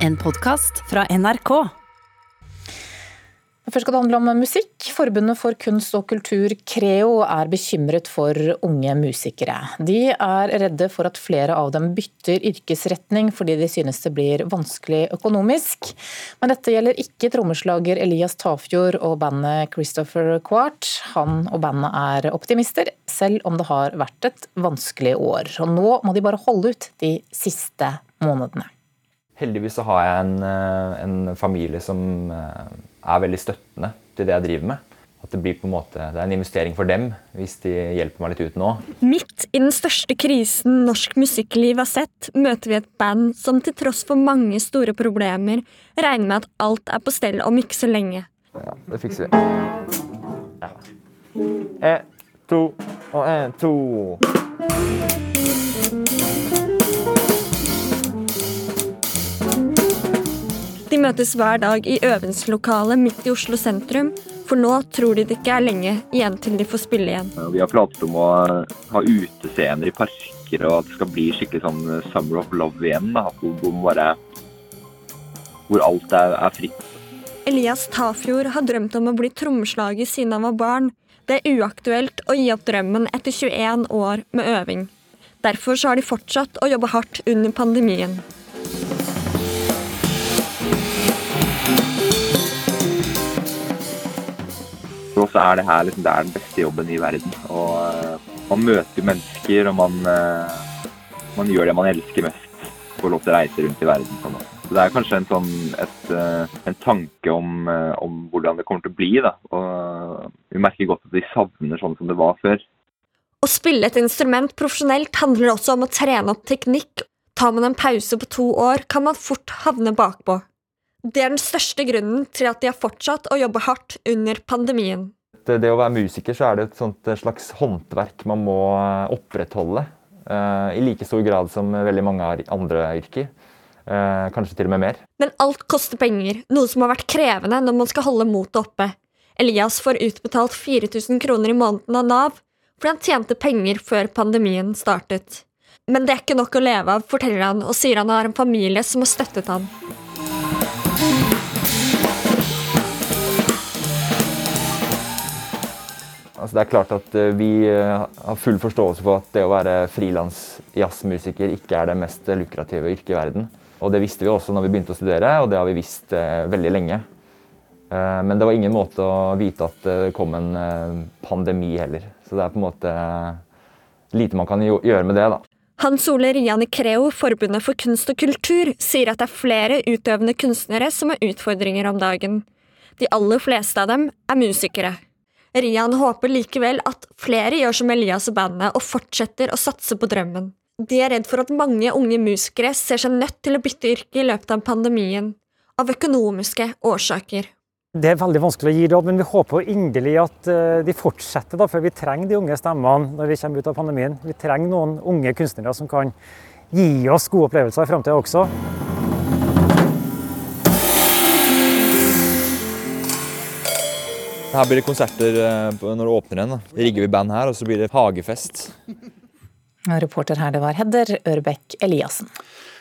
En podkast fra NRK. Først skal det handle om musikk. Forbundet for kunst og kultur, Creo, er bekymret for unge musikere. De er redde for at flere av dem bytter yrkesretning fordi de synes det blir vanskelig økonomisk. Men dette gjelder ikke trommeslager Elias Tafjord og bandet Christopher Quart. Han og bandet er optimister, selv om det har vært et vanskelig år. Og nå må de bare holde ut de siste månedene. Heldigvis så har jeg en, eh, en familie som eh, er veldig støttende til det jeg driver med. At det blir på en måte, det er en investering for dem hvis de hjelper meg litt ut nå. Midt i den største krisen norsk musikkliv har sett, møter vi et band som til tross for mange store problemer regner med at alt er på stell om ikke så lenge. Ja, det fikser vi. Ja. En, to og en, to. De møtes hver dag i øvingslokalet midt i Oslo sentrum, for nå tror de det ikke er lenge igjen til de får spille igjen. Vi har pratet om å ha utescener i parker, og at det skal bli skikkelig sånn Summer of Love igjen. Da, hvor, bare, hvor alt er, er fritt. Elias Tafjord har drømt om å bli trommeslager siden han var barn. Det er uaktuelt å gi opp drømmen etter 21 år med øving. Derfor har de fortsatt å jobbe hardt under pandemien. Oss er det her liksom, det er den beste jobben i verden. Og uh, Man møter mennesker, og man, uh, man, gjør det man elsker mest. Får lov til å reise rundt i verden. Sånn. Så Det er kanskje en, sånn, et, uh, en tanke om, om, hvordan det kommer til å bli. Da. Og Vi merker godt at vi savner sånn som det var før. Å spille et instrument profesjonelt handler også om å trene opp teknikk. Tar man en pause på to år, kan man fort havne bakpå. Det er den største grunnen til at de har fortsatt å jobbe hardt under pandemien. Det å være musiker så er det et slags håndverk man må eh, opprettholde. Eh, I like stor grad som veldig mange andre yrker. Eh, kanskje til og med mer. Men alt koster penger, noe som har vært krevende når man skal holde motet oppe. Elias får utbetalt 4000 kroner i måneden av Nav fordi han tjente penger før pandemien startet. Men det er ikke nok å leve av, forteller han, og sier han har en familie som har støttet ham. Altså det er klart at eh, Vi eh, har full forståelse for at det å være frilans jazzmusiker ikke er det mest lukrative yrket i verden. Og Det visste vi også når vi begynte å studere, og det har vi visst eh, veldig lenge. Men det var ingen måte å vite at det kom en pandemi heller. Så det er på en måte lite man kan gjøre med det. da. Hans Ole Rian i Creo, Forbundet for kunst og kultur, sier at det er flere utøvende kunstnere som har utfordringer om dagen. De aller fleste av dem er musikere. Rian håper likevel at flere gjør som Elias og bandet og fortsetter å satse på drømmen. De er redd for at mange unge musikere ser seg nødt til å bytte yrke i løpet av pandemien, av økonomiske årsaker. Det er veldig vanskelig å gi råd, men vi håper inderlig at eh, de fortsetter. Da, for vi trenger de unge stemmene når vi kommer ut av pandemien. Vi trenger noen unge kunstnere som kan gi oss gode opplevelser i framtida også. Her blir det konserter eh, når det åpner igjen. Da rigger vi band her, og så blir det hagefest. Reporter her det var Hedder Ørbekk Eliassen.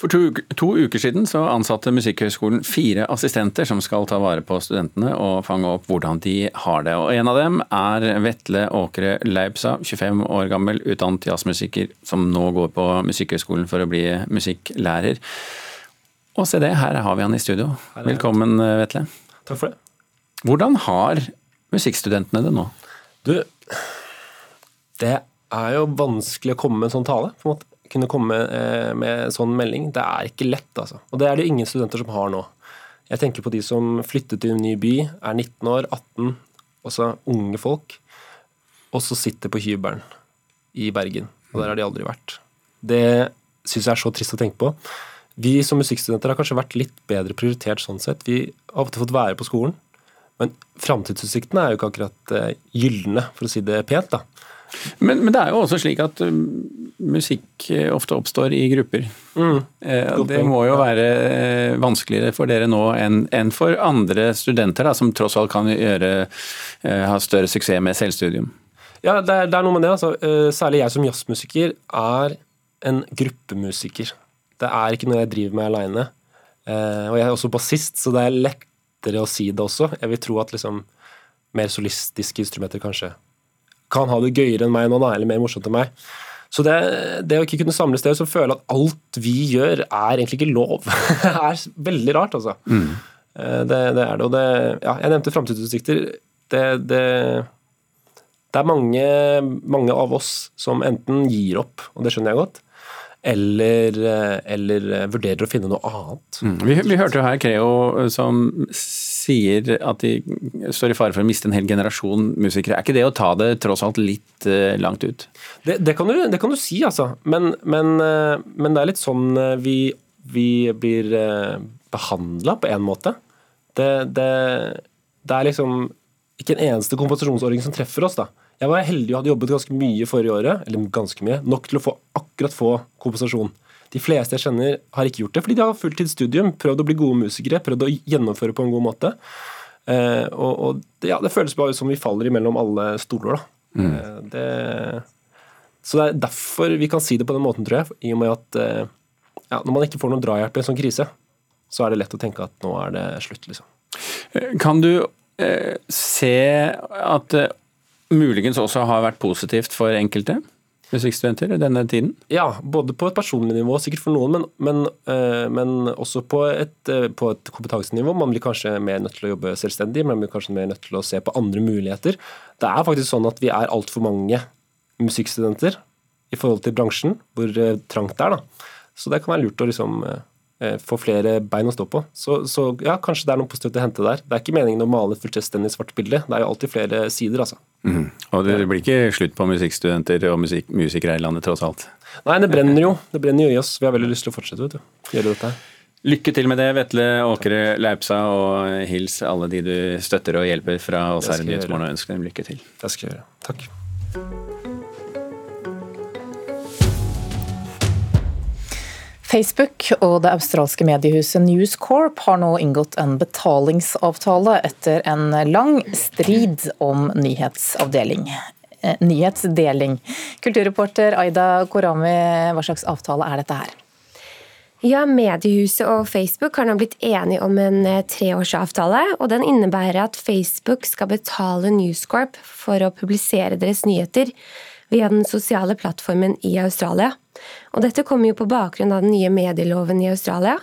For to, to, uker siden så ansatte Musikkhøgskolen fire assistenter som skal ta vare på studentene og fange opp hvordan de har det. Og En av dem er Vetle Åkre Leipsa, 25 år gammel, utdannet jazzmusiker, som nå går på Musikkhøgskolen for å bli musikklærer. Og se det, her har vi han i studio. Velkommen, Vetle. Takk for det. Hvordan har musikkstudentene det nå? Du, det er jo vanskelig å komme med en sånn tale. på en måte. Kunne komme eh, med en sånn melding. Det er ikke lett, altså. Og det er det ingen studenter som har nå. Jeg tenker på de som flyttet til en ny by, er 19 år, 18, også unge folk, og så sitter på hybelen i Bergen. Og der har de aldri vært. Det syns jeg er så trist å tenke på. Vi som musikkstudenter har kanskje vært litt bedre prioritert sånn sett. Vi har ofte fått være på skolen. Men framtidsutsiktene er jo ikke akkurat uh, gylne, for å si det pent. da. Men, men, det er jo også slik at um, musikk eh, ofte oppstår i grupper. Mm. Eh, det må jo være eh, vanskeligere for dere nå enn, for andre studenter, da, som tross alt kan gjøre, eh, ha større suksess med selvstudium. Ja, det er, det er noe med det. altså. Eh, særlig jeg som jazzmusiker er en gruppemusiker. Det er ikke noe jeg driver med aleine. Eh, og jeg er også bassist, så det er lettere å si det også. Jeg vil tro at liksom mer solistiske instrumenter kanskje kan ha det gøyere enn meg nå, da, eller mer morsomt enn meg. Så det, det å ikke kunne samle steder som føler at alt vi gjør, er egentlig ikke lov, er veldig rart, altså. Mm. Det, det, er det. Og det Ja, jeg nevnte framtidsutsikter. Det, det, det, er mange, mange av oss som enten gir opp, og det skjønner jeg godt, eller, eller vurderer å finne noe annet. Mm. Vi, vi, hørte jo her Creo som sier at de står i fare for å miste en hel generasjon musikere. Er ikke det å ta det tross alt litt langt ut? Det, det, kan du, det, kan du, si, altså. Men, men, men det er litt sånn vi, vi, blir behandla på en måte. Det, det, er liksom ikke en eneste kompensasjonsordning som treffer oss. da. Jeg var heldig og hadde jobbet ganske mye forrige året, eller ganske mye, nok til å få akkurat få kompensasjon. De fleste jeg kjenner, har ikke gjort det fordi de har fulltidsstudium, prøvd å bli gode musikere, prøvd å gjennomføre på en god måte. Eh, og, og det, ja, det føles bare som vi faller imellom alle stoler, da. Mm. Eh, det, så det er derfor vi kan si det på den måten, tror jeg. I og med at eh, ja, når man ikke får noen drahjelp i en sånn krise, så er det lett å tenke at nå er det slutt, liksom. Eh, kan du eh, se at det muligens også har vært positivt for enkelte? musikkstudenter i denne tiden? Ja, både på et personlig nivå, sikkert for noen, men, men, uh, men også på et, uh, på et, kompetansenivå. Man blir kanskje mer nødt til å jobbe selvstendig, man blir kanskje mer nødt til å se på andre muligheter. Det er faktisk sånn at vi er altfor mange musikkstudenter i forhold til bransjen, hvor uh, trangt det er. da. Så det kan være lurt å liksom få flere bein å stå på. Så, så, ja, kanskje det er noe positivt å hente der. Det er ikke meningen å male et fullstendig svart bilde. Det er jo alltid flere sider, altså. Mm. Og det blir ikke slutt på musikkstudenter og musik musikere i landet, tross alt? Nei, det brenner jo. Det brenner jo i oss. Vi har veldig lyst til å fortsette vet du. gjøre dette her. Lykke til med det, Vetle Åkre Laupsa, og hils alle de du støtter og hjelper fra oss her i Nyhetsmorgen, og ønsker dem lykke til. Det skal jeg gjøre. Takk. Facebook og det australske mediehuset News Corp har nå inngått en betalingsavtale etter en lang strid om nyhetsavdeling. Eh, nyhetsdeling. Kulturreporter Aida Korami, hva slags avtale er dette her? Ja, Mediehuset og Facebook har nå blitt enige om en eh, treårsavtale. og Den innebærer at Facebook skal betale News Corp for å publisere deres nyheter via den sosiale plattformen i Australia. Og dette kommer jo på bakgrunn av den nye medieloven i Australia.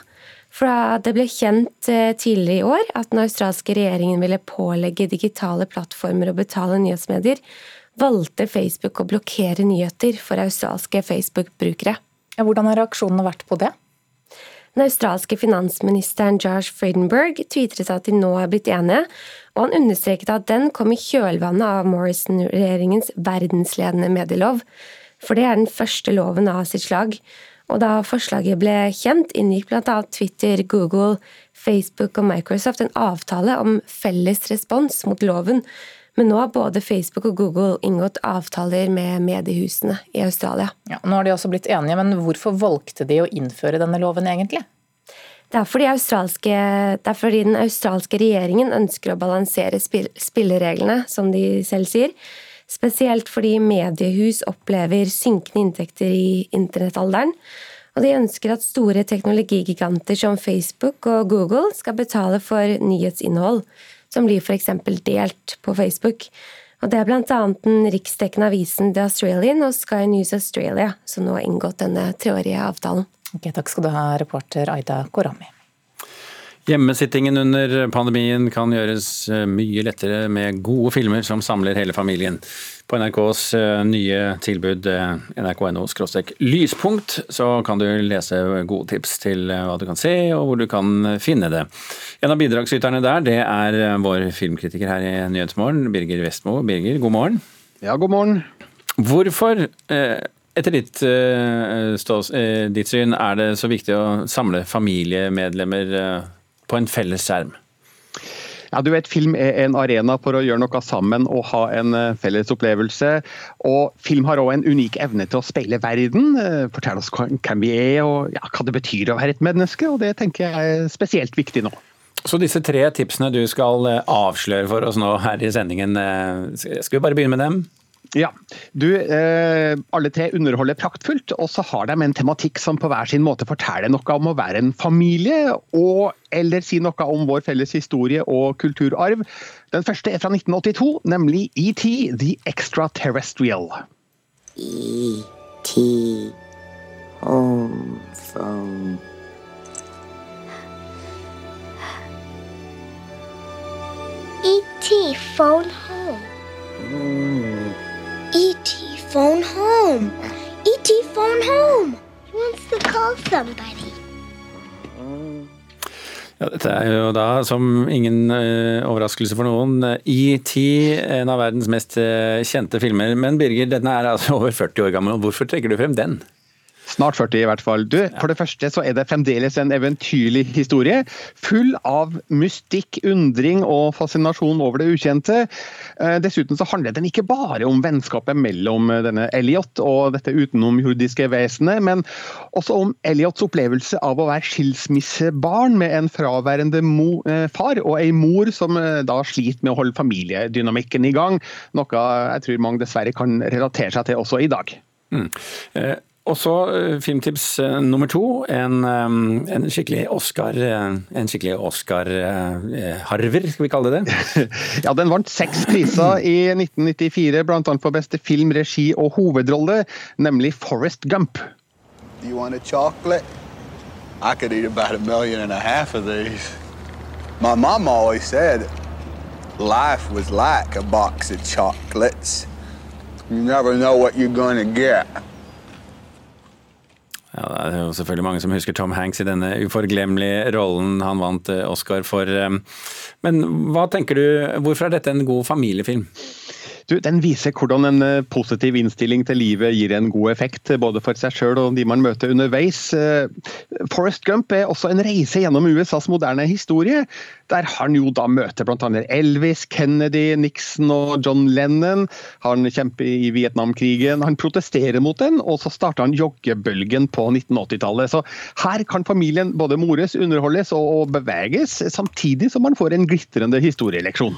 For det ble kjent eh, tidligere i år at den australske regjeringen ville pålegge digitale plattformer å betale nyhetsmedier, valgte Facebook å blokkere nyheter for australske Facebook-brukere. Hvordan har reaksjonene vært på det? Den australske finansministeren Josh Frydenberg tvitret at de nå er blitt enige, og han understreket at den kom i kjølvannet av Morrison-regjeringens verdensledende medielov, for det er den første loven av sitt slag. Og da forslaget ble kjent, inngikk bl.a. Twitter, Google, Facebook og Microsoft en avtale om felles respons mot loven, men nå har både Facebook og Google inngått avtaler med mediehusene i Australia. Ja, nå har de også blitt enige, men hvorfor valgte de å innføre denne loven egentlig? Det er, fordi det er fordi den australske regjeringen ønsker å balansere spillereglene, som de selv sier. Spesielt fordi mediehus opplever synkende inntekter i internettalderen. Og de ønsker at store teknologigiganter som Facebook og Google skal betale for nyhetsinnhold, som blir f.eks. delt på Facebook. Og Det er bl.a. den riksdekkende avisen The Australian og Sky News Australia som nå har inngått denne treårige avtalen. Ok, takk skal du ha, reporter Aida Korami. Hjemmesittingen under pandemien kan gjøres eh, mye lettere med gode filmer som samler hele familien. På NRKs eh, nye tilbud eh, nrk.no lyspunkt så kan du lese gode tips til hva du kan se og hvor du kan finne det. En av bidragsyterne der det er vår filmkritiker her i Nyhetsmorgen, Birger Vestmo. Birger, god morgen. Ja, god morgen. Hvorfor etter ditt, ditt, syn er det så viktig å samle familiemedlemmer på en felles skjerm? Ja, du vet, Film er en arena for å gjøre noe sammen og ha en eh, felles opplevelse. Og Film har òg en unik evne til å speile verden, eh, fortelle oss hvem vi er og ja, hva det betyr å være et menneske. og Det tenker jeg er spesielt viktig nå. Så disse tre tipsene du skal eh, avsløre for oss nå her i sendingen, skal vi bare begynne med dem? Ja. Du, eh, alle tre underholder praktfullt, og så har de en tematikk som på hver sin måte forteller noe om å være en familie, og eller si noe om vår felles historie og kulturarv. Den første er fra 1982, nemlig ET, The Extraterrestrial. E.T. Home phone. E.T. phone home. E.T. call somebody. Ja, dette er jo da, som ingen eh, overraskelse for noen, ET, en av verdens mest eh, kjente filmer. Men Birger, denne er altså over 40 år gammel. Hvorfor trekker du frem den? Snart 40 i hvert fall. Du, For det første så er det fremdeles en eventyrlig historie. Full av mystikk, undring og fascinasjon over det ukjente. Eh, Dessuten så handler den ikke bare om vennskapet mellom eh, denne Elliot og dette utenomjordiske vesenet, men også om Elliots opplevelse av å være skilsmissebarn med en fraværende eh, far og ei mor som da sliter med å holde familiedynamikken i gang. Noe jeg tror mange dessverre kan relatere seg til også i dag. Mm. Eh, og så eh, filmtips eh, nummer to. En, eh, en skikkelig Oscar En skikkelig Oscar-harver, skal vi kalle det det? Ja, Den vant seks priser i 1994, bl.a. for beste film, regi og hovedrolle, nemlig Forest Gump. Do you want a chocolate? I could eat about a million and a half of these. My mom always said life was like a box of chocolates. You never know what you're gonna get. Ja, Det er jo selvfølgelig mange som husker Tom Hanks i denne uforglemmelige rollen han vant eh, Oscar for. eh. Men hva tenker du, hvorfor er dette en god familiefilm? Du, Den viser hvordan en eh, positiv innstilling til livet gir en god effekt, både for seg sjøl og de man møter underveis. Forest Gump er også en reise gjennom USAs moderne historie, der han jo da møter bl.a. Elvis, Kennedy, Nixon og John Lennon. Han kjemper i Vietnamkrigen, han protesterer mot den, og så starter han joggebølgen på 1980-tallet. Så her kan familien både mores, underholdes og beveges, samtidig som man får en glitrende historieleksjon.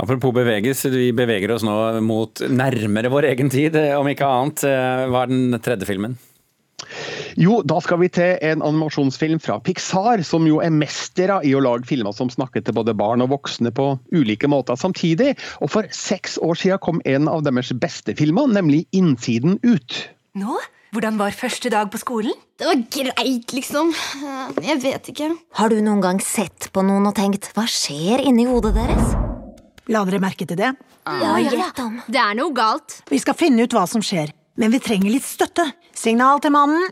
Apropos beveges, vi beveger oss nå mot nærmere vår egen tid, eh, om ikke annet. Eh, Hva er den tredje filmen? Jo, da skal vi til en animasjonsfilm fra Pixar, som jo er mestere i å lage filmer som snakker til både barn og voksne på ulike måter samtidig. Og for seks år siden kom en av deres beste filmer, nemlig 'Innsiden ut'. Nå? Hvordan var første dag på skolen? Det var greit, liksom. Jeg vet ikke. Har du noen gang sett på noen og tenkt hva skjer inni hodet deres? La dere merke til det? Ja, ja. om. Det er noe galt. Vi skal finne ut hva som skjer, men vi trenger litt støtte. Signal til mannen.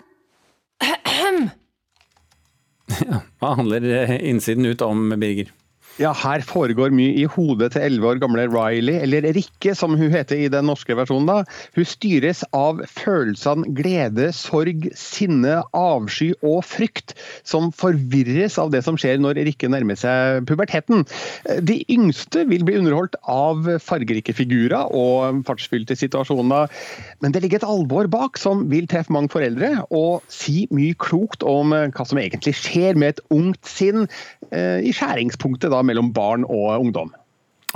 Ja, Hva handler eh, innsiden ut om, Birger? Ja, her foregår mye i hodet til 11 år gamle Riley, eller Rikke som hun heter i den norske versjonen. da. Hun styres av følelsene glede, sorg, sinne, avsky og frykt, som forvirres av det som skjer når Rikke nærmer seg puberteten. De yngste vil bli underholdt av fargerike figurer og fartsfylte situasjoner, men det ligger et alvor bak som vil treffe mange foreldre, og si mye klokt om hva som egentlig skjer med et ungt sinn eh, i skjæringspunktet da mellom barn og ungdom.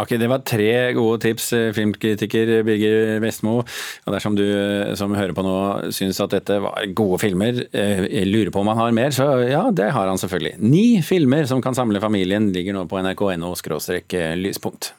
Ok, Det var tre gode tips, eh, filmkritiker Birger Vestmo. Og dersom du eh, som hører på nå syns at dette var gode filmer, eh, lurer på om han har mer, så ja, det har han selvfølgelig. Ni filmer som kan samle familien ligger nå på nrk.no lyspunkt.